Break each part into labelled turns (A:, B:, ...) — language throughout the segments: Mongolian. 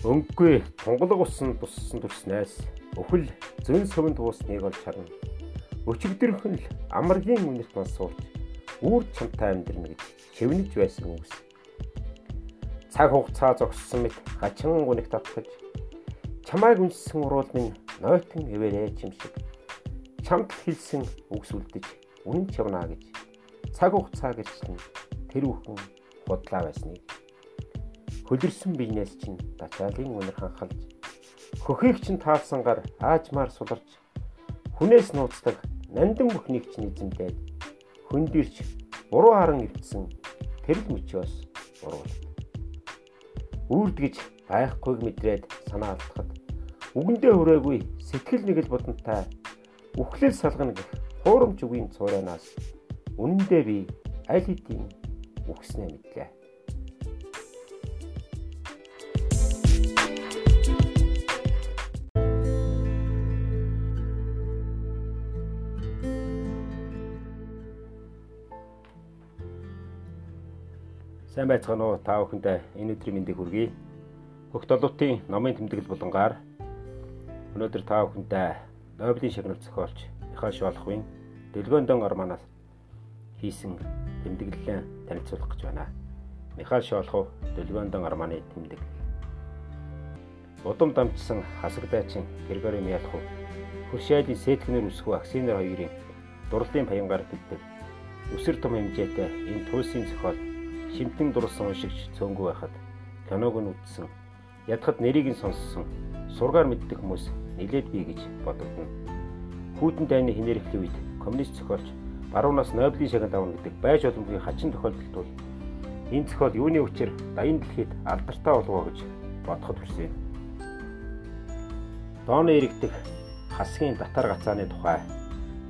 A: Өнгөгүй тунгалаг усан туссан төрснээс өхөл зөн сөвөнд туусныг олж харна. Өчигдөрхөн л амаргийн үнэрт мас сууч үүр чамтай амьдрна гэж шивнэж байсан үгс. Цаг хугацаа зогссон мэт хачин гүнэг татгаж чамайг үнссэн уруулмын нойтон ивэрэ чимшиг чамд хэлсэн үгс үлдэж үнэн чавна гэж цаг хугацаа гэрчлэн тэр бүхэн худлаа байсныг хөлөрсөн бизнес чинь бачаалын үнэр ханхалж хөхийг чинь таалсангаар аажмаар суларч хүнээс нууцдаг нандин бүхнийг чинь эзэмдээд хөндөрч буруу харан өвдсөн тэрл мөчөөс уруул. Үрдгэж байхгүйг мэдрээд санаа алдахад үгэндээ хүрээгүй сэтгэл нэгэл бодонтай үхлэл салгана гэх хуурамч үгийн цууранаас үнэндээ би аль хэдийн үхснээ мэдлээ. Сайн байцгаана уу та бүхэндээ энэ өдрийн мэндийг хүргэе. Хөх долуутын номын тэмдэглэл болонгаар өнөөдөр та бүхэндээ Нобелийн шагнал зохиолч Михаил Шолоховын Дэлгөөндөн орманаас хийсэн тэмдэглэлээ танилцуулах гэж байна. Михаил Шолохов Дэлгөөндөн орманы тэмдэглэл. Удам дамжсан хасагдаачин Григори Мялхов хөршээлийн сэтгнэр үсгүй аксинер хоёрын дурлалын паянгаар бэлддэг. Өсөр том хэмжээтэй энэ туйлсын зохиол шимтэн дурсан уншигч цөөнгөө байхад киног нь үзсэн. Ядхад нэрийг нь сонссон. Сургаар мэддэг хүмүүс нилээд бий гэж бодогдно. Хүүтэн дайны хинэрхлийн үед коммунист зохиолч баруунаас Нобелийн шагнал авна гэдэг байж боломжгүй хачин тохиолдолд бол энэ зохиол юуны хүчээр даян дэлхийд алдартай болов гэж бодоход хүрсэн. Дооны иргэдэг хасгийн татар гацааны тухай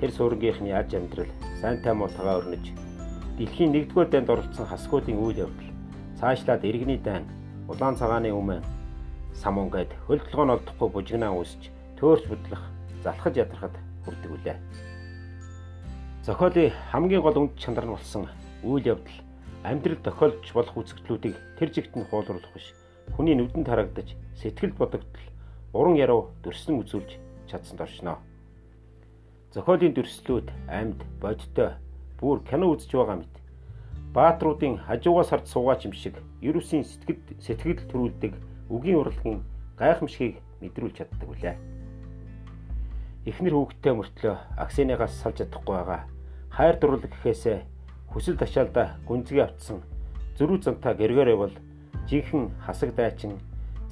A: тэр суургийнхны аж амьдрал сайнтай муутагаа өрнөж дэлхийн 1-р дайнд оролцсон хасгуудын үйл явдал цаашлаад иргэний дайн улаан цагааны өмнө самун гээд хөл толгойн олдохгүй бужигнаа үүсч төөрч будлах залхаж ядрахад хүрдэг үлээ. Зохиолын хамгийн гол үнд чанар нь болсон үйл явдал амьдрал тохиолдож болох үзэгдлүүдийг тэр жигт нь хуулруулах биш. Хүний нүдэнд харагдаж сэтгэлд бодогдтол уран яруу дүрсэн үзүүлж чадсан доршноо. Зохиолын дүрслүүд амьд, бодтой бүр кино үзэж байгаа мэт. Баатруудын хажуугаас хард суугаач юм шиг ерөөсийн сэтгэл сэтгэл төрүүлдэг үгийн урлагийн гайхамшигыг мэдрүүлж чаддаг үлээ. Эхнэр хүүхдтэй мөртлөө аксеныгаас салж чадахгүй байгаа. Хайр дурлал гэхээсээ хүсэл ташаалда гүнзгий автсан зөрүү зантаа гэргээрээ бол жинхэнэ хасаг дайчин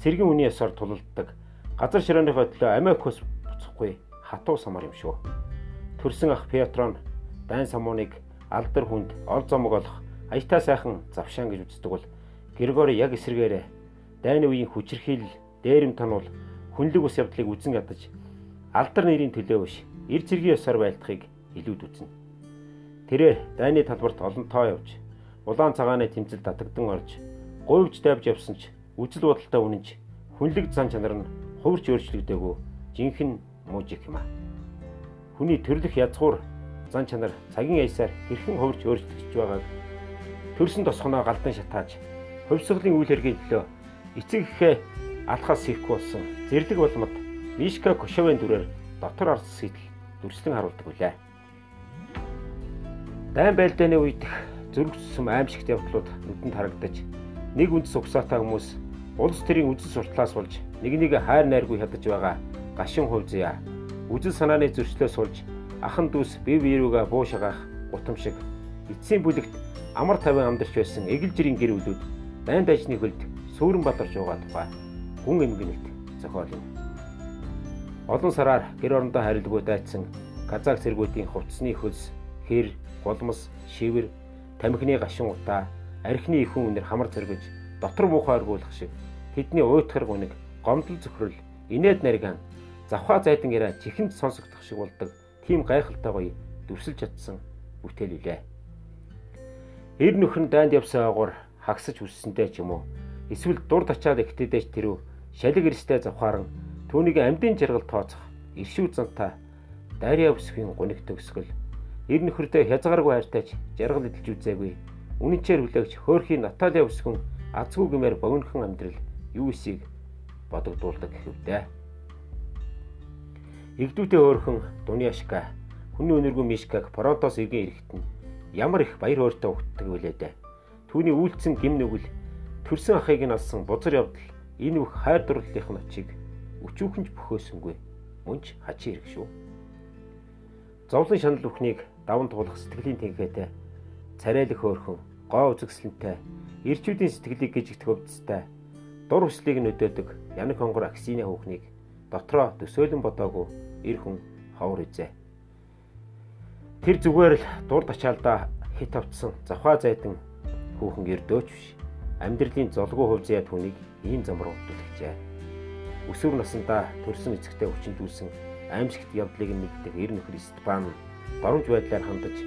A: цэргийн үний ёсоор тулалддаг газар ширээныхөө төлөө амиа хөс буцахгүй хатуу самар юм шүү. Төрсөн ах Петрон дайн самууныг алдар хүнд ол зомог олох аятаа сайхан завшаан гэж үздэг бол Григори яг эсэргээрээ дайны үеийн хүчирхийл дээрэм тануул хүнлэг ус явдлыг үзэн ядаж алдар нэрийн төлөө биш эр зэргийн ёсоор байлдахыг илүүд үзнэ. Тэрээр дайны талбарт олон тоо явж улаан цагааны тэмцэл татагдан орж говьж давж явсан ч үжил бодолтой үнэнч хүнлэг зан чанар нь хувирч өөрчлөгдөөгүй жинхэнэ мужик юм а. Хүний төрлөх язгуур зан чанар цагийн аясаар хэрхэн хувирч өөрчлөгдөж байгааг төрсөн тосгоноо галдан шатааж хувьсгалын үйл хэргийн төлөө эцэг ихээ алхаас сэрхгүй болсон зэрлэг болмод Мишка Кошовын дүрээр дотор ард сэтэл дүрслэн харуулдаг үлээ. Дайн байлдааны үед зөргөссөн аимшигт явдлууд нүдэнд харагдаж нэг үндэс угсаатай хүмүүс улс төрийн үзэл суртлаас болж нэг нэг хайр найргүй хядаж байгаа гашин хувьзъя. Үзэл санааны зөрчлөөс сулж ахан дүүс бив биерүүгээ буу шагаах гутам шиг эцсийн бүлэгт амар тавин амдарч байсан эгэл жирийн гэр бүлүүд дайн дайчны хөлд сүрэн баларч байгаа тухай гүн эмгэнэлт зохиол юм. Олон сараар гэр орондоо харилгүй дайцсан казак цэргүүдийн хувцсны хөлс, хэр, гулмас, шивэр, тамхины гашин утаа, архины ихэн үнэр хамар зэргэж дотор муухай оргуулах шиг тэдний уйтгар гүнэг, гомдол зөвхрөл, инээд нариган, завхаа зайдан гэрэ чихэнд сонсогдох шиг болдог тийм гайхалтай гоё дүрсэлж чадсан бүтээл үлээ. Эр нөхөр нь дайнд явсан агуур хагсаж үссэнтэй ч юм уу эсвэл дур тачаад ихтэйдэж тэрүү шалиг эрстэй завхааран түүнийг амьдын жаргал тооцох иршүү зантаа дарья өсвийн гуниг төгсгөл эр нөхөртэй хязгааргүй хайртайч жаргал эдэлж үзээгүй үнэнчээр хүлээгч хөөрхийн Наталья өсгөн азгүй гэмээр богинохон амьдрал юу эсийг бодогдуулдаг гэвдээ. Игдүүтэй өөрхөн Дуниашка хүний өнөргөө Мишкаг Фронтос иргэн ирэхэд нь ямар их баяр хөөртэй угтдаг вүлээ дээ. Түүний үйлцэн гим нүгэл төрсөн ахыг нь алсан бузар явдал энэ бүх хайр дурлалын очийг өчүүхэнж бөхөөсөнгүй. Мөнч хачи хэрэг шүү. Зовлон шанал бүхнийг даван туулах сэтгэлийн тэнхээтэй царайлах хөөрхөн гоо үзэгсэлэнтэй ирчүүдийн сэтгэлийг гжигдэх өвдөстэй дур хүслийг нь өдөөдөг янаг хонгор аксины хүүхнийг дотроо төсөөлөн бодоогүй эр хүн ховор үзээ. Тэр зүгээр л дур тачаалдаа хит авцсан завхаа зайдан хүүхэн эрдөөч биш. Амьдралын золгүй хувь заяа түүнийг ийм зам руу түлхжээ. Өсвөр насндаа төрсэн эцэгтэй хүчиндүүлсэн аимшигт явдлыг мэддэг эр нөхөр Степан доромж байдлаар хандаж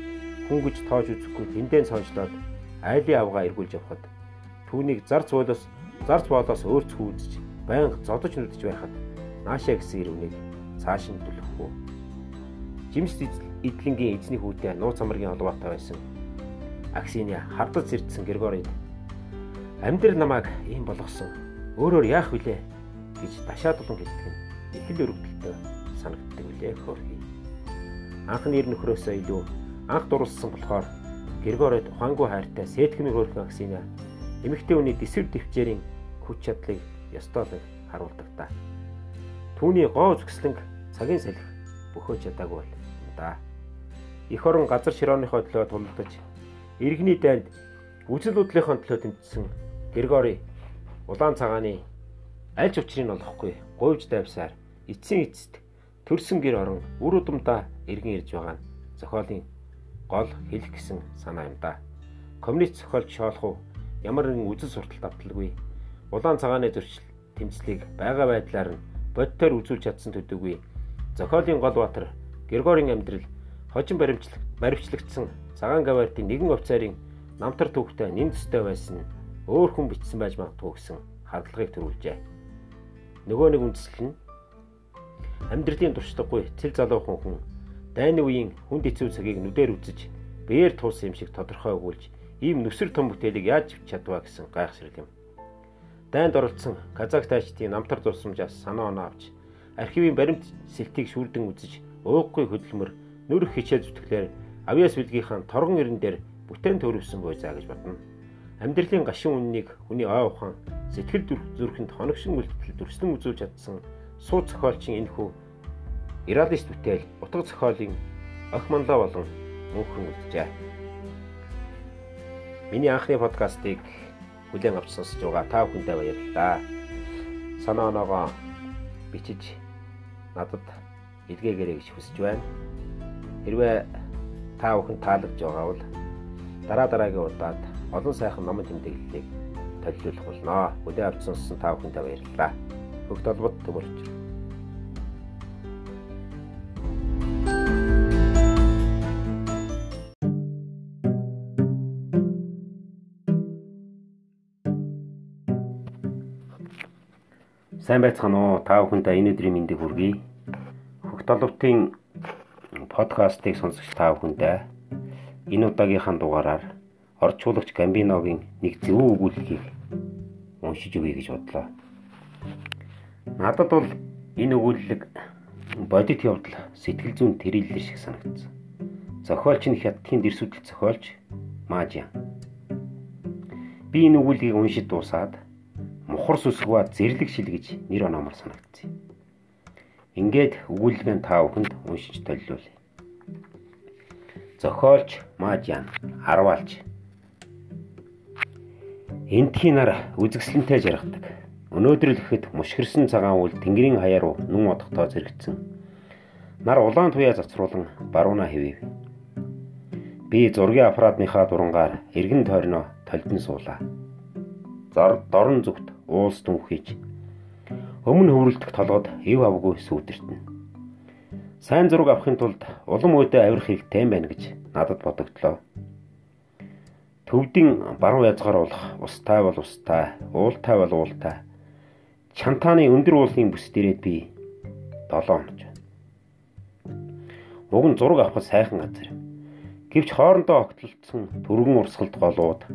A: хүн гэж тоож үзэхгүй тэндэн сонжлоод айлын авгаа эргүүлж явхад түүнийг зарц болоос зарц болоос өөрцгөө үзэж байнга зодож нүдж байхад наашаа гэсэн ирвнийг цааш нь түлхэхгүй. Жимс эдлэнгийн эзний хүүтэй нууц амргийн холбоотой байсан. Аксиня хардаж зэрдсэн Григорид амьдрал намайг ийм болгосон. Өөрөөр яах вүлээ гэж ташаа дулан хэлдэг нь их л өргөдөлтөй санагддаг үлээ хөрхий. Анхны ир нөхрөөсөө илүү анх дурлсан болохоор Григорид ухаангүй хайртай сэтгмийн хөрхөн аксина эмэгтэй хүний дэсвэр төвчээрийн хүч чадлыг ёстоолог харуулдаг та. Түүний гоо зүгслэнг цагийн салхи бөхөө чадаагүй бол да. Эх орон газар широоныхоо төлөө тулдаж иргэний дайнд үжил удлынхоо төлөө тэмцсэн Григори улаан цагааны аль ч учрыг олохгүй говьж давсаар эцсийн эцэст төрсөн гэр орон үр удамдаа иргэн ирж байгаа нь зохиолын гол хэлэх гэсэн санаа юм да. Коммунист зохиолч шоолох уу ямар нэгэн үзэл сурталт авталгүй. Улаан цагааны зөрчил тэмцлийг байгаа байдлаар нь бодтоор үзүүлж чадсан төдийгүй зохиолын гол баатар Григорийн амьдрал хожин баримтлаг баримтлагдсан цагаан гавартын нэгэн офицерын намтар түүхтэй нэн төстэй байсан өөр хүн бичсэн байж магадгүй гэсэн хардлагыг төрүүлжээ. Нөгөө нэг үндэслэл нь амьдралын туршлагагүй цэл залуухан хүн Дайны үеийн хүнд эцүү цагийг нүдээр үзэж бээр туулсан юм шиг тодорхой өгүүлж ийм нүсэр том бүтээлийг яаж авч чадваа гэсэн гайхшрал юм. Дайнд оролцсон казак тайчдын намтар дурсамжаас санаа оноо авч архивын баримт сэлтийг шүрдэн үзэж ууггүй хөдөлмөр нүрх хичээл зүтгэлээр авьяас билгийнхэн торгон ирэн дээр бүтээн төрөвсөн бой заа гэж бодно. Амьдралын гашин үннийг хүний ой ухаан сэтгэл зүрхэнд хоногшин үлдэл дүрслэн үзүүлж чадсан суу зохиолчийн энэ хүү Иралист бүтээл утга зохиолын ох манлаа болон мөнхөн үлджээ. Миний анхны подкастыг хүлээн авч сонсож байгаа та бүхэндээ баярлалаа. Санаа оноогоо бичиж надад илгээгээрэй гэж хүсэж байна. Хэрвээ та бүхэн таалагдж байгаа бол дараа дараагийн удаад олон сайхан номын тэмдэглэлийг төлөвлөх болно. Хүлээн авч сонссон та бүхэндээ баярлалаа. Хөгт олбот төмөрч Сайн байцгаана уу? Та бүхэндээ энэ өдрийн мэндийг хүргэе. Хөх толбтын подкастыг сонсогч та бүхэндээ энэ удаагийнхаа дугаараар орчуулагч Гамбиногийн нэг зөв өгүүлэлгийг уншиж өгье гэж бодлоо. Надад бол энэ өгүүлэлэг бодит явдал сэтгэл зүйн тэрэллэр шиг санагдсан. Зохиолч нь хятадын дэрсүүдэл зохиолч Мажиан. Би энэ өгүүлгийг уншиж дуусаад мухар сүсгва зэрлэг шил гэж нэр оноомор санагдсан. Ингээд өгүүлбэн та бүхэнд уншиж төлөвлөе. Зохиолч Мажан Арвалж Энтхийн нар үзэгсэлэнтэй жаргадаг. Өнөөдөр л ихэд мушгирсан цагаан үл тэнгэрийн хаяа руу нүн одохтоо зэрэгцэн. Нар улаан туяа завцруулан барууна хэвэв. Би зургийн аппаратныхаа дурангаар эргэн тойрноо толдон суулаа. Зор дорн зүгт уулс түнхийж өмнө хөврөлдөх толгод ив авгүй сүйдэртэн. Сайн зураг авахын тулд улам үедээ авирах хэрэгтэй байна гэж надад бодогдлоо. Төвдийн баруун язгаар болох устай бол устай, уултай бол уултай. Чантааны өндөр уулын бүс дээрээ би 7 хоног. Уг нь зураг авах сайхан газар. Гэвч хоорондоо огтлолцсон түргэн урсгалд голууд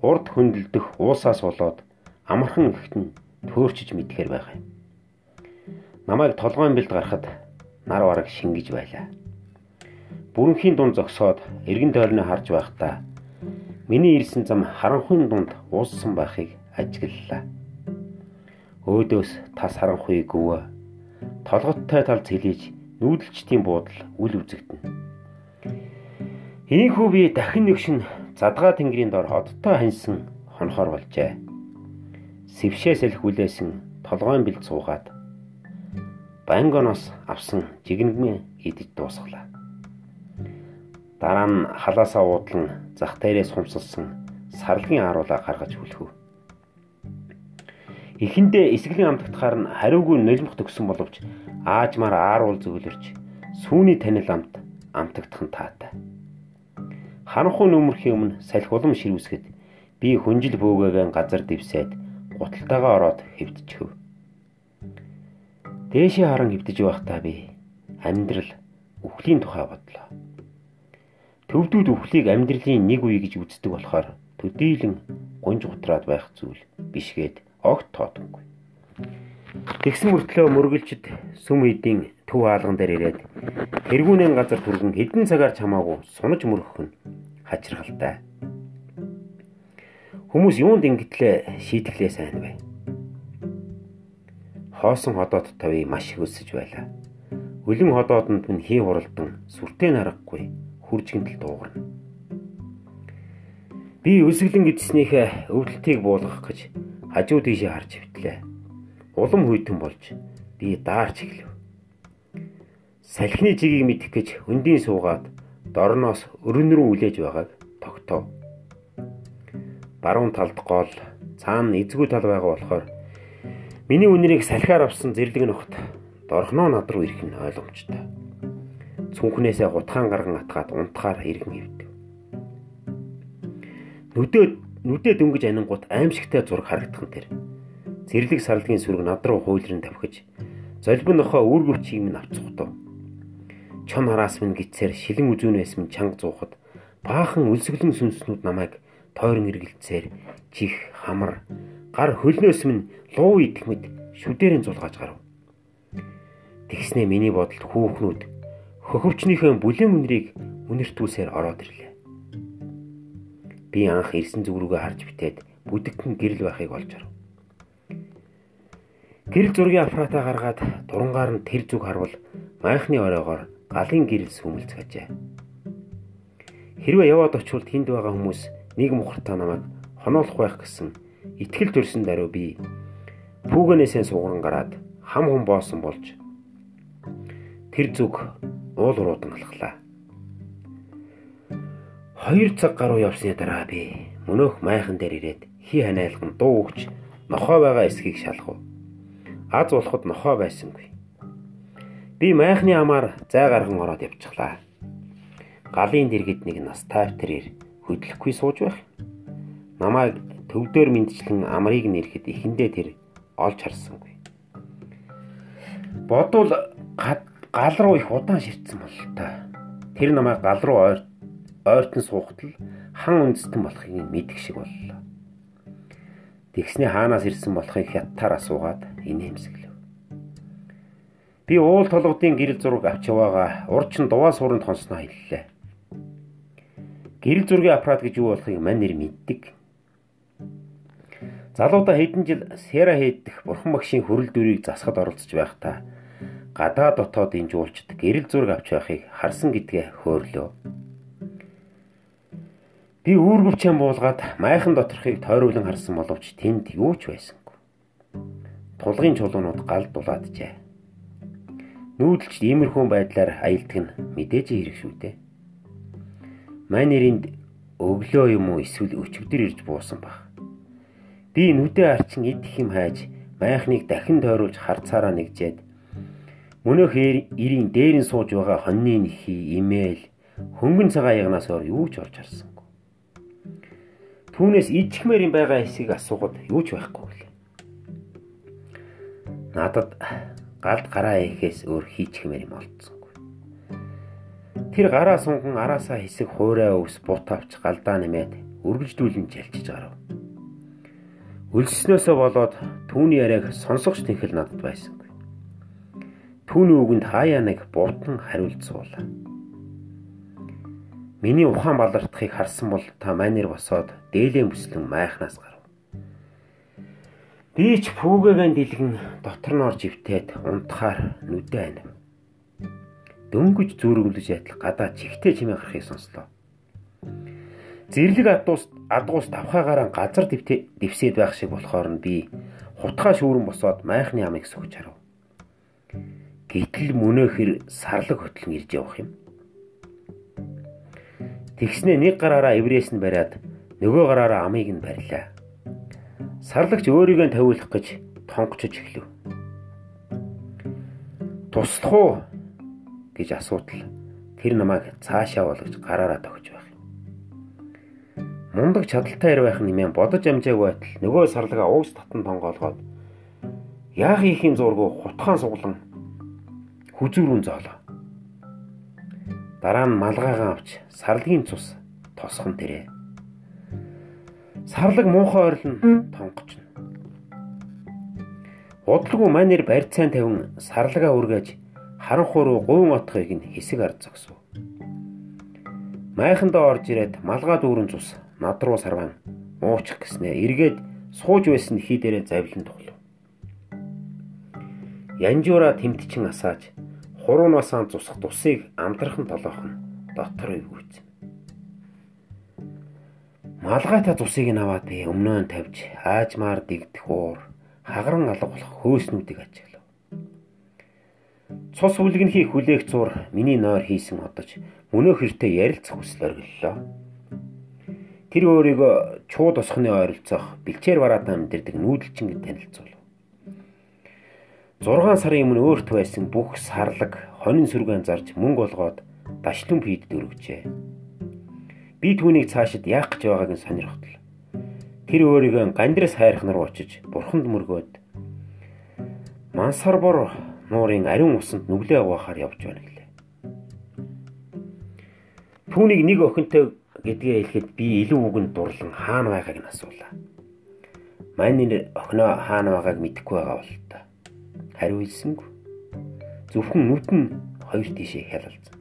A: урд хөндлөлдөх уусаас болоод амархан ихтэн төөрчиж мэдхээр байгаа юм. Намайг толгойн бэлд гарахад нар бараг шингэж байлаа. Бүрэнхийн дунд зогсоод эргэн тойрны харж байхдаа миний ирсэн зам харанхуйн дунд ууссан байхыг ажиглалаа. Өөдөөс тас харанхуй гүвэ. Толготтой тал цэлиж нүүдэлчдийн буудал үл үзэгдэнэ. Ийхүү би дахин нэг шин задгаа тэнгэрийн дор одтой ханьсан хонхоор болжээ. Сэвшээс л хүлээсэн толгойн бэлд суугаад Бангоноос авсан жигнэгмээ идэж дуусглаа. Дараа нь халаасаа уудлан зах дээрээс хумсалсан сарлагын аруулаа гаргаж хүлхв. Эхэндээ эсгэлийн амтгтахаар нь хариугүй нулимх төгсөн боловч аажмаар ааруул зөвлөрч сүүний танил амт амтгтах нь таатай. Ханхуу нүмерхийн өмнө салхи улам ширүүсгэд би хүнжил бөөгөөгийн газар дэвсээд гуталтайгаа ороод хэвдчихв. Дээшээ харан хөвдөж байхдаа би амьдрал үхлийн тухай бодлоо. Төвдүүд үхлийг амьдралын нэг үе гэж үздэг болохоор төдийлөн гунж гутраад байх зүйл бишгээд огт тоодонгүй. Тэгсэн мөртлөө мөргөлчд сүм эдийн төв хаалган дээр ирээд тэргүүнэн газар түргэн хэдэн цагаар чамаагүй сунаж мөрөх нь хачирхалтай. Хүмүүс юунд ингэтлээ шийтгэлээ сайн бай хоосон ходоод тавь маш их өсөж байлаа. Өлөн ходоодонд минь хий хуралдан сүртэй нарахгүй хуржигэнтэл дуугарна. Би өсөглөн гидснийхээ өвдөлтийг буулгах гэж хажуу тийшээ харж хөвтлээ. Улам хүйтэн болж би даарч эхлэв. Салхины жигийг мэдэх гэж өндийн суугаад дорноос өрөн рүү үлээж байгааг тогтов. Баруун талд гол, цаана эзгүй тал байгаа болохоор Миний үнэрийг салхиар авсан зэрлэг нөхд дорхноо над руу ирэх нь ойлгомжтой. Цүнхнээсээ гутхаан гарган атгаад унтахаар иргэн хөвдөг. Нүдээ нүдээ дөнгөж анингууд аимшигтай зураг харагдах нь тэр. Зэрлэг сарлагын сүрэг над руу хуйлрын тавхиж золбин нохоо үүргөвчийг минь авцухдав. Чон хараас минь гисээр шилэн үзүүнээс минь чанга зуухад баахан өлсгөлэн сүнснүүд намайг тойрон эргэлцээр чих хамар гар хөлнөөс минь луу идэх мэд шүдэрийн зулгааж гарав. Тэгснэ миний бодолд хүүхнүүд хөхөвчнийхээ бүлээн үнрийг үнэртүүлсээр ороод ирлээ. Би анх ирсэн зүг рүүгээ харж битээд бүдэгхэн гэрэл байхыг олж харав. Гэрэл зургийн аппаратаа гаргаад дурангаар нь тэр зүг харвал майхны оройгоор галын гэрэл сүмэлцгээжээ. Хэрвээ яваад очивол тэнд байгаа хүмүүс нэг мухартаа намайг хоноолох байх гэсэн итгэл төрсөн даруй би пүүгэнээсээ сугран гараад хам хум боосон болж тэр зүг уул руудан алхлаа. Хоёр цаг гаруй явсны дараа би мөнөөх майхан дээр ирээд хий ханиалган дуу өгч нохоо байгаа эсхийг шалгав. Аз болоход нохоо байсангүй. Би майхны амаар зай гарган ороод явчихлаа. Галын дэргэд нэг настай тэрээр хөдлөхгүй сууж байх. Намайг төвдөр мэдчлэн амрыг нэрэхэд эхэндээ тэр олж харсангүй. Бодвол гал руу их удаан ширтсэн бол та. Тэр намайг гал руу ойр ойртон суухтал хан үндэстэн болохыг мэдэх шиг боллоо. Тэгснээ хаанаас ирсэн болохыг хятаар асуугаад инээмсэглэв. Би уул толгодын гэрэл зураг авч яваага урд чин дуваа сууранд хонсноо хэллээ. Гэрэл зургийн аппарат гэж юу болохыг мань нэр мэддэг. Залуудаа хэдэн жил сера хийдэх бурхан багшийн хөрөл дүрийг засахад оролцож байхдаа гадаа дотоодын жуулчд гэрэл зураг авч байхыг харсан гэдгээ хөөрлөө. Би үүргэвчэн буулгаад майхан доторхыг тойруулан харсан боловч тэнд юу ч байсангүй. Тулгын чулуунууд гал дулааджээ. Нүүдэлч иймэрхүү байдлаар аялдаг нь мэдээж хэрэг шүү дээ. Манеринд өглөө юм уу эсвэл өчигдөр ирж буусан баг. Би нүдээ арчин идэх юм хайж майхныг дахин тойруулж харцаараа нэгжээд мөнөөх ирийн дээрэн сууж байгаа хоньны нэхий имэйл хөнгөн цагаан ягнаас өөр юу ч олж харсангүй. Түүнээс ичхмээр юм байгаа хэсгийг асуухад юу ч байхгүй гэлээ. Надад галд гараа ихээс өөр хийчихмээр юм олдсонгүй. Тэр гараа сунган араасаа хэсэг хуурай өвс бут авч галдаа нэмээд үргэлжлүүлэн жалчиж гарав. Өлснөөсөө болоод түүний яриаг сонсогч тэнхэл надад байсангүй. түүний үгэнд хаяа нэг бутан хариулт суулаа. Миний ухаан балартахыг харсан бол та манер босоод дээлэн бүслэн майхнаас гарав. Би ч пүүгээгэн дэлгэн дотор нь орж ивтээд унтахаар нүдэ анив. Дөнгөж зүргэмлэж ятал гадаа чихтэй чимээ гарахыг сонслоо. Зэрлэг адуус адгуус давхаагаараа газар дэвсээд байх шиг болохоор нь би хутгаа шүүрэн босоод майхны амыг сөхж харав. Гэтэл мөнөөхөр сарлаг хөтлөн ирж явах юм. Тэгснээ нэг гараараа эврээс нь бариад нөгөө гараараа амыг нь барьлаа. Сарлагч өөрийгөө тавиулах гэж тонгочж эхлэв. Туслах уу гэж асуудал тэр намайг цаашаа болгож гараараа тохиж байх юм. Мундаг чадaltaй ир байх нэмээ бодож амжаагүй байтал нөгөө сарлагаа уугс татан тонгоолгоод яах ихийн зургуу хутгаан суглан хүзүүрүүн зоолоо. Дараа нь малгайгаа авч сарлагын цус тосхон тэрэ Сарлаг муухай ойрлон тонгочно. Бодлого манер барьцаан тавин сарлагаа үргэж харанхуу руу гуйн отхыг нь хэсэг ард зогсов. Майхандаа орж ирээд малгай дүүрэн цус над руу сарван муучих гэснээр эргээд сууж байсан хий дээрээ завлан тоглов. Янжуура тэмтчин асааж хуруунасаа цусах тусыг амтрахан толоохон дотор өвгүйц. Малгайтай цусыг нь аваад би өмнөө нь тавьж аажмаар дэгдэх уур хагаран алга болох хөөснүүдийг ажиглав. Цус үлгэнхий хүлээх зур миний нойр хийсэн одож мөнөө хэртэй ярилцах хүсэл оргиллоо. Тэр өөрийгөө чууд усхны ойролцоох бэлчээр бараад амьдэрдэг нүүдэлчин гэд танилцуулв. 6 сарын өмнө өөрт байсан бүх сарлаг хонин сүргэн зарж мөнгө олгоод дашлан пийд дөрвжээ. Би түүнийг цаашид яах гэж байгааг нь сонирхтол. Тэр өөрийгөө гандраас хайрах нар очиж бурханд мөргөөд Мансарбор нуурын ариун усанд нүглээ угаахаар явж байна гэлээ. Түүнийг нэг охинтой гэдгээ хэлэхэд би илүү үгэнд дурлан хаана байгааг нь асуулаа. Манай охиноо хаана байгааг мэдэхгүй байгаа бол та. Хариу хэлсэнгүй. Зөвхөн нүд нь хоёр тишээ хялалцсан.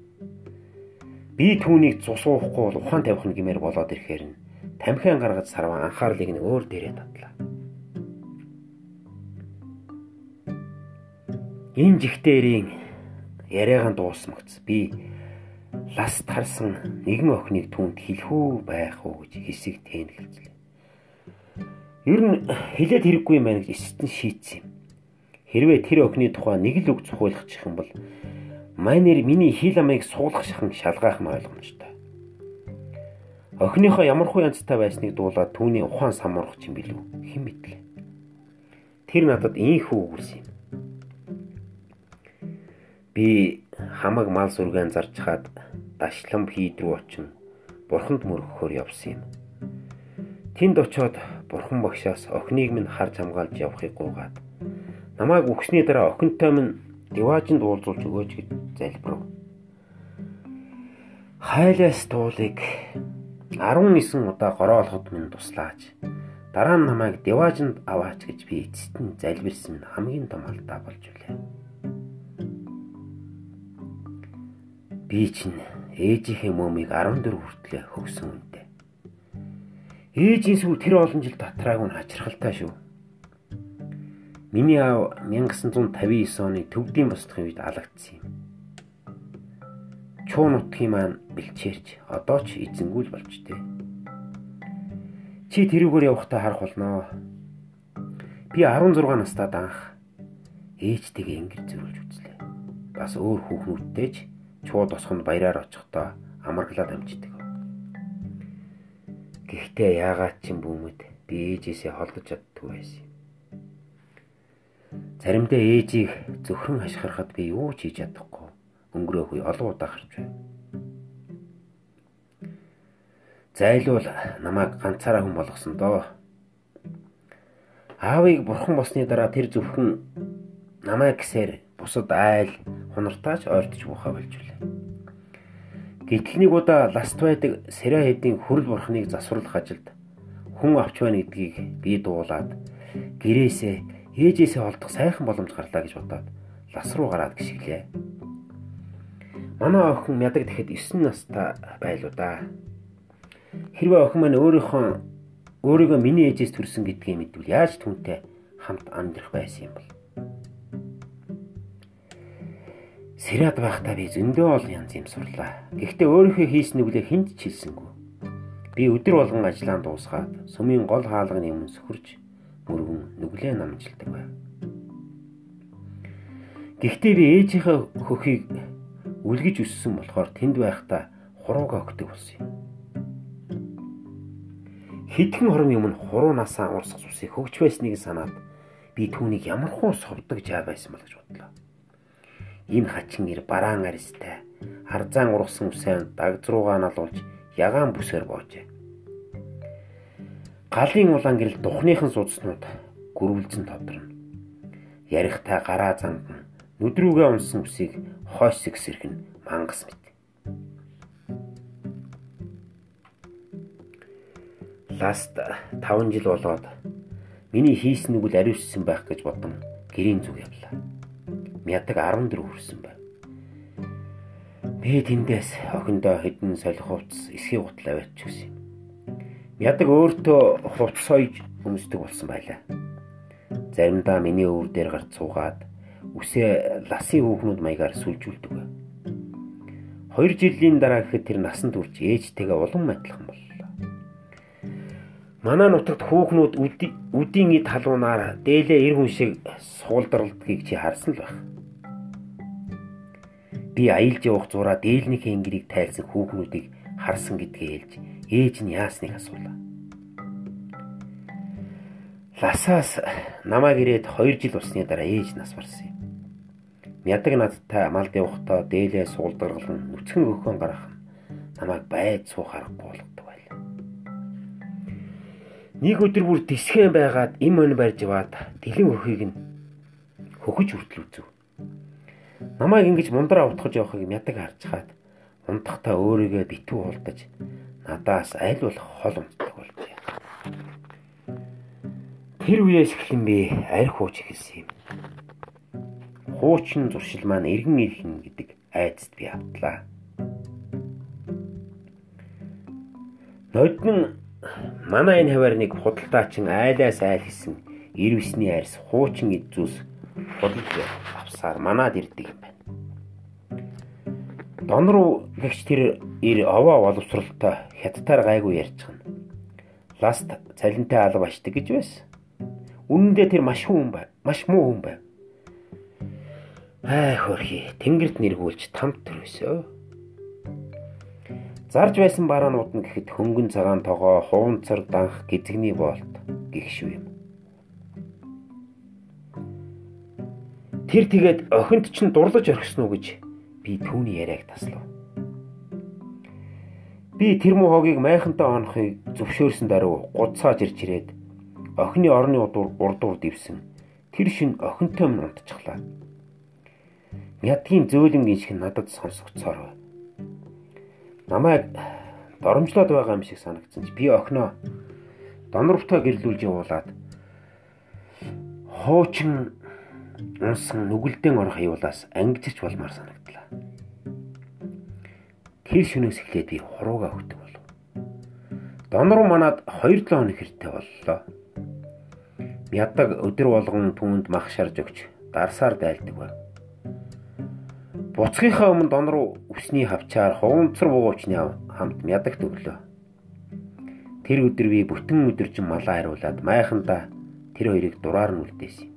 A: Би түүнийг цус уухгүй бол ухаан тавих нь гэмээр болоод ирэхээр нь тамхиан гаргаж сарван анхаарлыг нь өөр дээрээ татлаа. Энэ жигтэрийн яриагаан дуусмагц би ласт харсан нэгэн охиныг түүнд хэлхүү байх уу гэж хэсэг тэнэгэлцлээ. Ер нь хилээд хэрэггүй байна гэж эсэст нь шийдсэн юм. Хэрвээ тэр охины тухай нэг л үг цохиулах юм бол Майнер миний хил амыг суулгах шахан шалгаах нь ойлгомжтой. Охиныхоо ямар хуу янзтай байсныг дуулаад түүний ухаан самуурах юм билүү хэн мэдлээ. Тэр надад ийхүү үгэрсэн юм. Би хамаг мал сүргэн зарж хаад дашлам хийд рүү очино. Бурханд мөргөхөөр явсан юм. Тэнд очиод бурхан багшаас охиныг минь харж хамгаалж явахыг гуйгаад намайг өгсний дараа охинтой минь Диваажинд уулзуулж өгөөч гэж залбирав. Хайлаас туулыг 19 удаа гороолоход минь туслаач. Дараа нь намайг Диваажинд аваач гэж би эцэст нь залбирсан хамгийн том алдаа болж үлээ. Би чинь ээжийнхээ мөмийг 14 хүртлээр хөгсөн үнтэй. Ээжийн сүв тэр олон жил татрааг нь хачирхалтай шүү. Миний аав 1959 оны төвдийн босдохын үед алагдсан юм. Чуун нутгийн маань бэлчээрч одоо ч эзэнгүүл болж тээ. Чи тэрүүгээр явахдаа харах болноо. Би 16 настайд анх ээжтэйгээ ингэж зөрүүлж үзлээ. Бас өөр хүүхнүүдтэйч чууд босхонд баяраар очихдоо амарглаад амждаг. Гэхдээ яагаад ч юм бүүмэд би ээжээсээ холдож чаддгүй байсан юм. Заримдаа ээжийг зөвхөн хашгирахад би юу ч хийж чадахгүй. Өнгөрөөгүй олон удаа гарч байв. Зайлуул намайг ганцаараа хүн болгосон доо. Аавыг бурхан босны дараа тэр зөвхөн намайг гисээр бусад айл хунартаач ойртож буухаа болж үлээ. Гэтэл нэг удаа ласт байдаг сэрэ хэдийн хүрл бурхныг засварлах ажилд хүн авч байна гэдгийг би дуулаад гэрээсээ ээжээсээ олдох сайхан боломж гарлаа гэж бодоод лас руу гараад гიშгэлээ. Манай охин мядаг тэгэхэд 9 настай байлуу да. Хэрвээ охин маань өөрийнхөө өөрийгөө миний ээжээс төрсөн гэдгийг мэдвэл яаж түнтэй хамт амьдрах байсан юм бол. Сэрээд байхдаа би зөндөө олон янз юм сурлаа. Гэхдээ өөрийнхөө хийсэн нүглээ хинт ч хэлсэнгүй. Би өдөр болгон ажиллаа дуусгаад сумын гол хаалганы өмнө сөхөрж мөргөн нүглээ намжилдаг байв. Гэхдээ би ээжийнхээ хөхийг үлгэж өссөн болохоор тэнд байхдаа хурууга өгдөг болсон юм. Хэдхэн хормын өмнө хуруунасаа урсах цусыг хөгж байсныг санаад би түүнийг ямар хуу совдог жаа байсан бол гэж бодлоо. Энэ хачин ир бараан аристай харзаан ургасан үсэн дагдруугаа налуулж ягаан бүсээр боожээ. Галын улаан гэрэл духныхан судснууд гөрвөлзөн тодорно. Ярихтай гараа зандан нүдрүүгээ унсан үсийг хойш сэгсэрхэн мангас мэт. Ласт 5 жил болоод миний хийсэн нүгэл ариуссан байх гэж бодсон гэрийн зүг явлаа. Мядаг 14 хүрсэн байв. Би тэндээс охиндоо хэдэн солих хувцс эсхий гутал аваач гэсэн юм. Мядаг өөртөө хувцс ойж өмсдөг болсон байлаа. Заримдаа миний өвөр дээр гарч суугаад үсээ ласын хүүхнүүд маягаар сүлжүүлдэг. 2 жилийн дараа гэхэд тэр насан турш ээжтэйгээ улам адилхан боллоо. Манай нутагт хүүхнүүд үдийн ид халуунаар дээлээ эр хүн шиг суулдралдгийг чи харсан л байх. Би аялж явах зураа дээлнийхээ ингэрийг тайлсан хүүхнүүдийг харсан гэдгээ хэлж ээж нь яасныг асуулаа. Ласаас намайг ирээд 2 жил усны дараа ээж нас барсан юм. Мядаг надтай малд явахдаа дээлээ суулдаргалан нүцгэн өгөхөн гарах намайг байд суух аргагүй болгодог байлаа. Нэг өдөр бүр тисхэн байгаад им өн барьж яваад дэлэн өхийг нь хөхөж хүртэл үзв. Намайг ингэж мундраа утгаж явахыг мядаг харж хаад унтахтаа өөрийгөө битүү уулдаж надаас аль болох хол унтдаг болжээ. Тэр үеэс эхлэн би арх хууч эхэлсэн юм. Хуучин зуршил маань эргэн ирхэн гэдэг айцд би автлаа. Нодн манай энэ хавар нэг худалдаачин айлаас айл хийсэн ирвсний арьс хуучин эзүүс худалж авсаар манад ирдэг юм байна. Дон руу гэгч тэр ир овоо боловсралтай хятадаар гайгүй ярьчихна. Ласт цалинтай алба ашдаг гэж байсан. Үнэндээ тэр маш хүн бай. Маш муу хүн бай. Аа хөрхи тэнгэрт нэргүүлж тамт төрөөсөө. Зарж байсан бараанууд нь гэхэд хөнгөн цагаан тогоо, хуванцар данх, гизгний боолт гихшүү юм. Тэр тэгээд охинд чинь дурлаж орхисон уу гэж би түүний яриаг таслав. Би тэр муу хогийг майхантай онохыг зөвшөөрсөн даруй гудсааж ирж ирээд охины орны урдуур дивсэн. Тэр шин охинтой минь унтчихлаа. Мядгийн зөөлөнгийн шиг надад сонсогцоор. Намайг доромжлоод байгаа юм шиг санагдсан ч би охиноо донорвтой гэрлүүлж явуулаад хуучин унсан нүгэлдэн орох аюулаас ангижирч болмаар санагдлаа. Тэр шөнөөс эхлээд би хурууга өгдөг болов. Донор манад 2-7 хоног хэрэг боллоо. Мядаг өдөр болгон түүнд мах шарж өгч дарсаар дайлдаг байв. Буцхийнхаа өмнө донор үсний хавчаар хуванцар буугуучны хамт мядагт өглөө. Тэр өдөр би бүтэн өдөржин малаа хариулаад майхандаа тэр хоёрыг дураар нь үлдээсэн.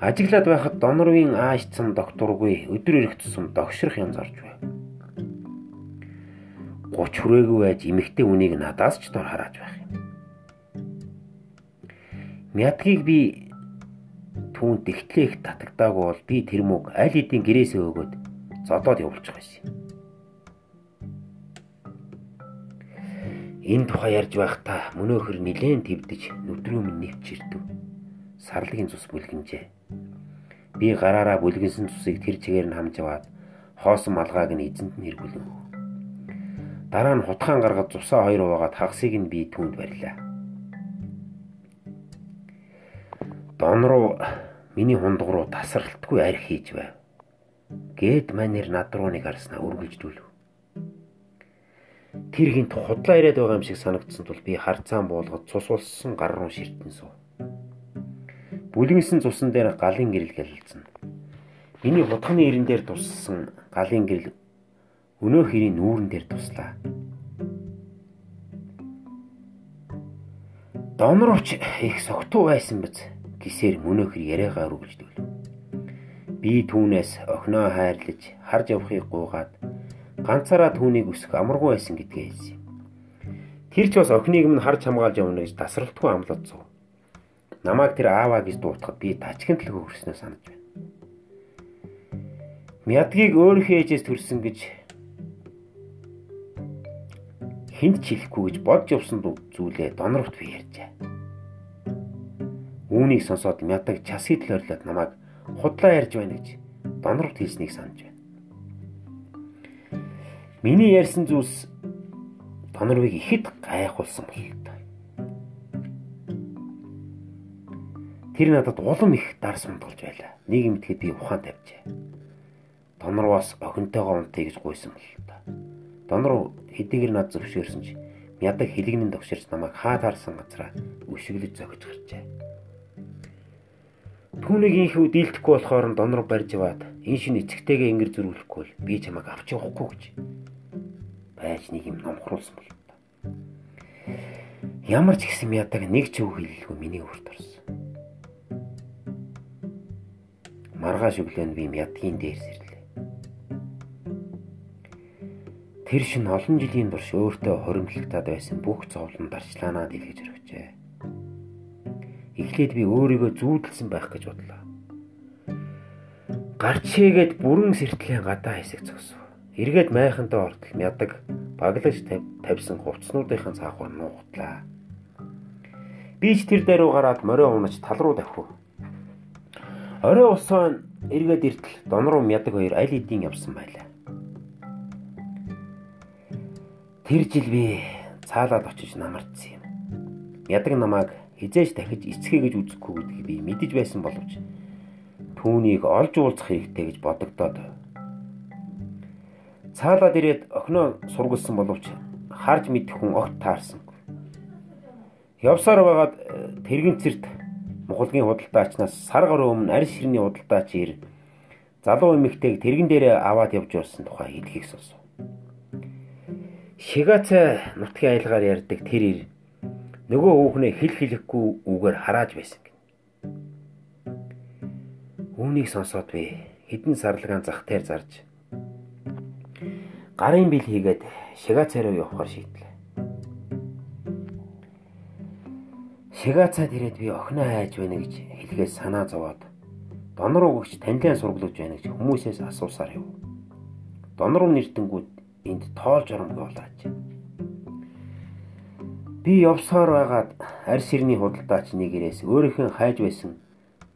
A: Ажиглаад байхад донорвын аашцсан докторгүй өдөр эргэцсэн догшрох янз орж байв. 30 хүрээгүй байж эмэгтэй үнийг надаас ч дор харааж байх юм. Мядгийг би түүнд тэгтлээх татагдаагүй бол би тэр мөг аль хэдийн гэрээсээ өгөөд зодоод явуулчих байсан юм. Энэ тухай ярьж байхдаа мөнөөхөр нилээн твдэж нүдрүү минь нэвч ирдэв. Сарлагын цус бүлгэнжээ. Би гараараа бүлгэнсэн цусыг тэр чигээр нь хамж аваад хоосон малгааг нь эзэнт нь хэрэглэв. Дараа нь хутгаан гаргаж цусаа хоёр хуваагаад хагасыг нь би түүнд барьлаа. Дон руу Миний хундаг руу тасралтгүй арх хийж байв. Гэт манер над руу нэг харснаа үргэлжлүүлв. Тэр хинт худлаа ирээд байгаа юм шиг санагдсан тул би харцаан буулгад цус улссан гар руу ширтэн суув. Бүлгэнсэн цусан дээр галын гэрэл гэлэлцэн. Миний хутганы ирэн дээр туссан галын гэрэл өнөө хэрийн нүүрэн дээр туслаа. Донрооч их согтуу байсан биз гисээр мөнөөхөр яриагаа үргэлжлэв. Би түүнээс охиноо хайрлаж харж явахыг гуугаад ганцаараа түүнийг өсөх амаргүй байсан гэдгээ хэлсэн. Тэр ч бас охиныг минь харж хамгаалж явна гэж тасралтгүй амлацсан. Намааг тэр ааваа гэж дуутахад би тачгинт л хөрснөө санаж байна. Мядгийг өөрийнхөө ээжээс төрсөн гэж хинт чихгүй гэж бодж явсан зүйлээ донорт би ярьжээ. Үүнийг сонсоод мядаг часгид л ойрлоод намайг худлаа ярьж байна гэж донорт хэлснийг санаж байна. Миний ярьсан зүйлс донорвыг ихэд гайхуулсан болтой. Тэр надад улам их дар сумдгалж байлаа. Нэг юм тэгэхэд би ухаан тавьжээ. Донорвоос охинтойгоо унтъя гэж гуйсан бол та. Донор хэдийгээр над зөвшөөрсөн ч мядаг хилэгнэн тогширч намайг хаа таарсан газараа өшөглөж зогж гарчээ. Түүнийг инхүү дийлдэхгүй болохоор донор барьж яваад энэ шин эцэгтэйгээ ингэр зөрүүлэхгүй л би чамайг авч явахгүй гэж байж нэг юм номхруулсан бол та. Ямар ч гэсэн мядаг нэг ч үг хэлэлгүй миний өрт орсон. Маргааш өглөө би мядгийн дээр сэрлээ. Тэр шин олон жилийн турш өөртөө хоримтлагтаад байсан бүх зовлон дарчлаанаа дэлгэж өргөжээ. Эхлээд би өөрийгөө зүүдэлсэн байх гэж бодлоо. Гарчээгээд бүрэн сэртлийн гадаа хэсэг зогсов. Эргээд майхантай ортол мядаг баглаж тавьсан хувцснуудынхаа цаахаар нуугтлаа. Би ч тэр дээр гараад морио унаж тал руу давхив. Орой усаа эргээд иртэл дон руу мядаг хоёр аль эдийн явсан байлаа. Тэр жил би цаалаад очиж намардсан юм. Ядаг намайг хизээж дахиж эцгээ гэж үзэхгүй гэдгийг би мэдэж байсан боловч түүнийг олж уулзах хэрэгтэй гэж бодогдоод цаалаад ирээд охиноо сургалсан боловч харж мэдэх хүн огт таарсангүй. Явсаар байгаад э, тэрэгэнцэрт мухалгийн худалдаачнаас сар гаруй өмнө арь ширний худалдаач ир залуу эмэгтэйг тэрэгэн дээрээ аваад явж явсан тухай хэлхийг сонсов. Шигацай нутгийн айлгаар ярьдаг тэр ир нөгөө хүүхнээ хэл хэлэхгүй үгээр харааж байсан гин. Үүнийг сонсоод би хідэн сарлагаан зах дээр зарж гарын бил хийгээд шигацай руу явахаар шийдлээ. Шигацаад ирээд би охиноо хайж байна гэж хэлхээс санаа зовоод донор өгч танилан сургалж байна гэж хүмүүсээс асуусаар яв. Донор нэртэнгүүд энд тоолж оромгүй болооч. Би явсаар байгаад арь сэрний худалдаач нэгээрээс өөрийнхөө хайж байсан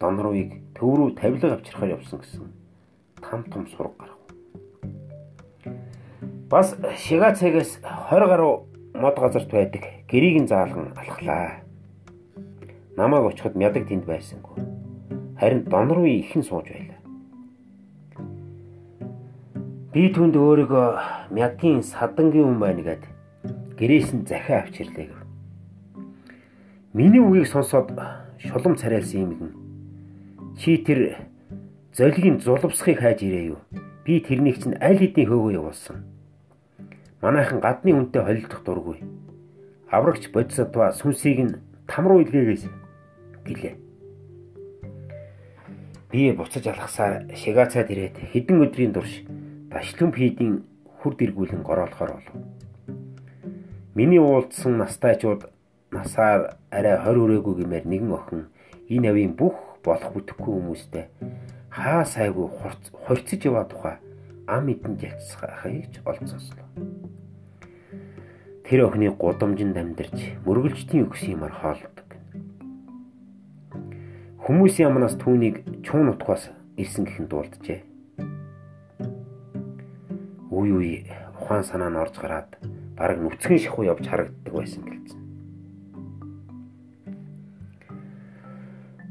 A: донрууийг төв рүү тавилга авчрахаар явсан гэсэн там том сураг гарав. Бас Шигацагаас 20 гаруй мод газарт байдаг гэрийг нь заалган алхлаа. Намайг очиход мядаг тэнд байсангүй. Харин донруу ихэн сууж байлаа. Би түнд өөрийгөө мядгийн садангийн хүн байна гэд гэрээс нь захиа авчирлээ гэв. Миний үгийг сонсоод шулам царайлсан юм гин. Чи тэр золигийн зулвсхыг хайж ирээ юу? Би тэрнийг чинь аль хэдийн хөөгөө явуулсан. Манайхан гадны үнтэй холилдох дургүй. Аврагч бодисотва сүнсийг нь там руу илгээгээс гэлээ. Би буцаж алхасаар шигацаад ирээд хэдэн өдрийн турш Дашлам хийдийн хүр дэргүүлэн гороолохоор болов. Миний уулзсан настайчууд насаар арай 20 өрөөгөө гэмээр нэгэн охин энэ авийн бүх болох бүтэхгүй хүмүүстэй хаа сайгүй хорцож яваа тухай ам эдэн ялцгаахыг ч олцсонслоо. Тэр охины гудамжинд амьдарч мөргөлжтийн өгс юмар хоолдог. Хүмүүсийн амнаас түүнийг чуун утгаас ирсэн гэхэн дуулджээ үе үе ухаан санаа нь орж гараад бараг нүцгэн шахуу явж харагддаг байсан гэлцэн.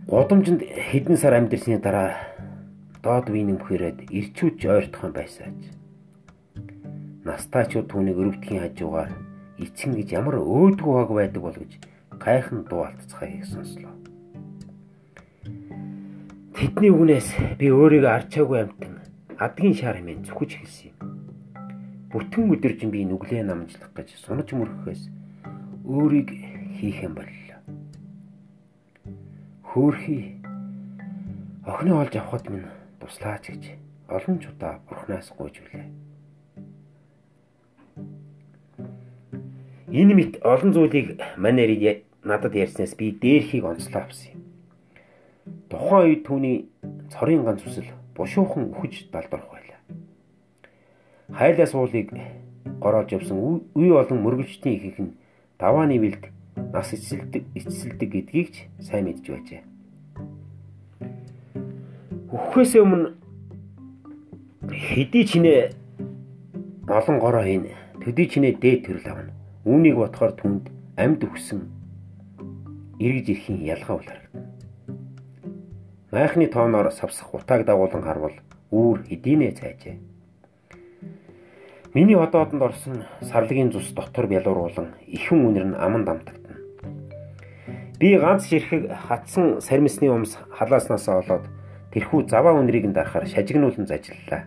A: Годомжинд хэдэн сар амьдэрсний дараа доод үеийн өмхөрөөд ирчүүд ойртхон байсаач. Настаачууд түүнийг өрөвдгийн хажуугаар эцэн гэж ямар өөдгөө баг байдаг бол гэж гайхан дуу алдцгаа хийх сонслоо. Тэдний үгнээс би өөрийгөө арчаагүй амтан адгийн шар хэмээн зүхэж хэлсэн юм. Бүтэн өдөржин би нүглээ намжлах гэж сунаж мөрөхөөс өөрийг хийх юм боллоо. Хөөхий охины олж авахд минь туслаач гэж олон ч удаа бурхнаас гуйж үлээ. Энэ мэт олон зүйлийг манайр надад ярьснаас би дээрхийг онцлоо авсан. Тухайн үед түүний цорын ганц үсэл бушуухан үхэж далдорх байлаа. Хайлаа суулыг гороож явсан үе олон мөргөлчдийн ихэнх нь давааны вилд нас эцэлдэг эцэлдэг гэдгийг ч сайн мэдж байжээ. Үххээс өмнө хэдий чинээ олон гороо хийн төдий чинээ дээд төрөл авна. Үүнийг бодохоор түнд амьд өгсөн эргэж ирэхийн ялгаа харагдана. Майхны тооноор савсах утааг дагуулan харвал үүр хэдийнэ цайжээ. Миний одоодонд орсон сарлагын цус дотор бялууруулан ихэн үнэр нь аман дамтагдана. Би ганц ширхэг хатсан сармисны өмс халааснаас олоод тэрхүү заваа үнрийг нь дарахаар шажигнуулан зажиллаа.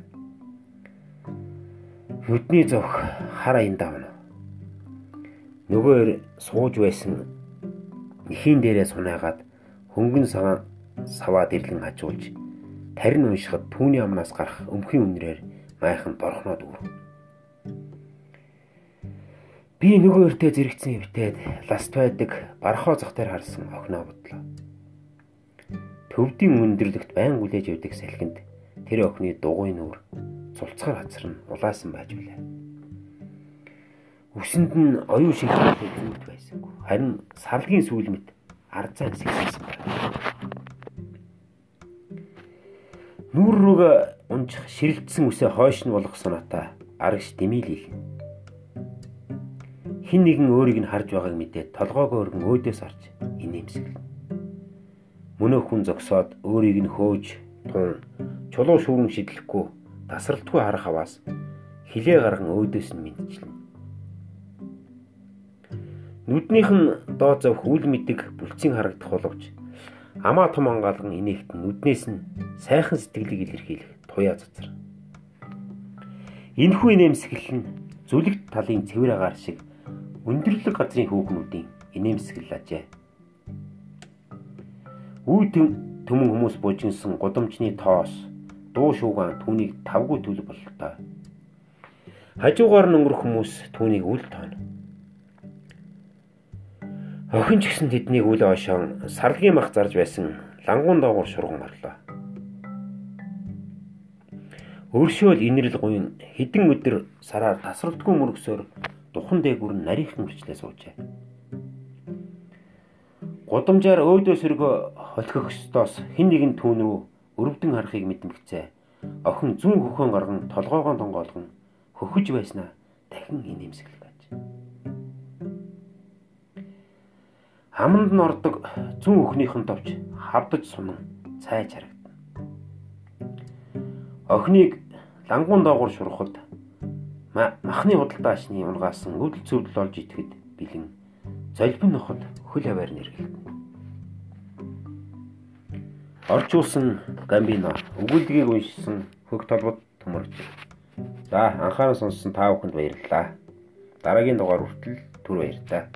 A: Нүдний зовх хар аян давна. Нөгөөр сууж байсан нэхийн дээрээ сунаагаад хөнгөн саваа саваад ирлэн хажуулж тарин уншихад түүний амнаас гарах өмхийн үнрээр майхан дорхноод өв. Би нөгөө өртөө зэрэгцэн эвтээд ласт байдаг бархоо зах дээр харсан охиноо бодлоо. Төвдийн өндөрлөгт байн хүлээж явдаг салхинд тэр охины дугуйн нүр цулцгаар хацар нь улаасан байж билээ. Үсэнд нь оюун шиг зүгт байсангүй. Харин сарлагын сүүл мэт ардзаа зэгссэн байна. Нүүр рүүгээ унжих ширэлтсэн үсээ хойш нь болгох санаатай арагш дэмийлээ. Хин нэгэн өөрийг нь харж байгааг мэдээд толгоогоо өргөн өөдөөс харж инээмсэглэн. Мөнөө хүн зогсоод өөрийг нь хөөж тун чулуу шүүрэн шидлэхгүй тасралтгүй харах аваас хилээ гарган өөдөөс нь мэдчихлээ. Нүднийх нь доо завх үл мэдэг бүлцийн харагдах боловч амаа том ангаалган инээхт нүднээс нь сайхан сэтгэлийг илэрхийлэх туяа цацар. Энэхүү инээмсэглэл нь зүлэгт талын цэвэр агаар шиг өндөрлөг газрын хүүхнүүдийн инээмсэглэл ажээ. Үе төмөн хүмүүс бужигнсан гудамжны тоос дуу шуугаан түүнийг тавгүй төлөв бололтой. Хажуугаар нь өнгөрөх хүмүүс түүнийг үл тооно. Охин ч гэсэн тэднийг үл оошоон сарлагын мах зарж байсан лангуун доогуур шурган орлоо. Өршөөл инэрл гуйн хідэн өдөр сараар тасралтгүй мөргсөөр духан дээгүр нь нарийнхан мөрчлээ суужээ. Гудамжаар өөдөө сөргө холхих өстөөс хин нэгэн түүн рүү өрөвдөн харахыг мэдмэгцээ. Охин зүүн хөхөн гарган толгоогоо тонгоолгон хөхөж байснаа дахин инээмсэглэж Хаманд нь ордог зүүн өхнийхэн товч хавдаж сунан цайж харагдана. Охиныг лангуун доогуур шурахад махны худалдаачны унгаасан өвдөл цөвдөл олж итгэхэд бэлэн золбин ноход хөл аваар нэргэлдэнэ. Орчуулсан Гамбино өгүүлдгийг уншсан хөх толгод төмөрч. За анхаарал сонссон та бүхэнд баярлалаа. Дараагийн дугаар хүртэл түр баярлалаа.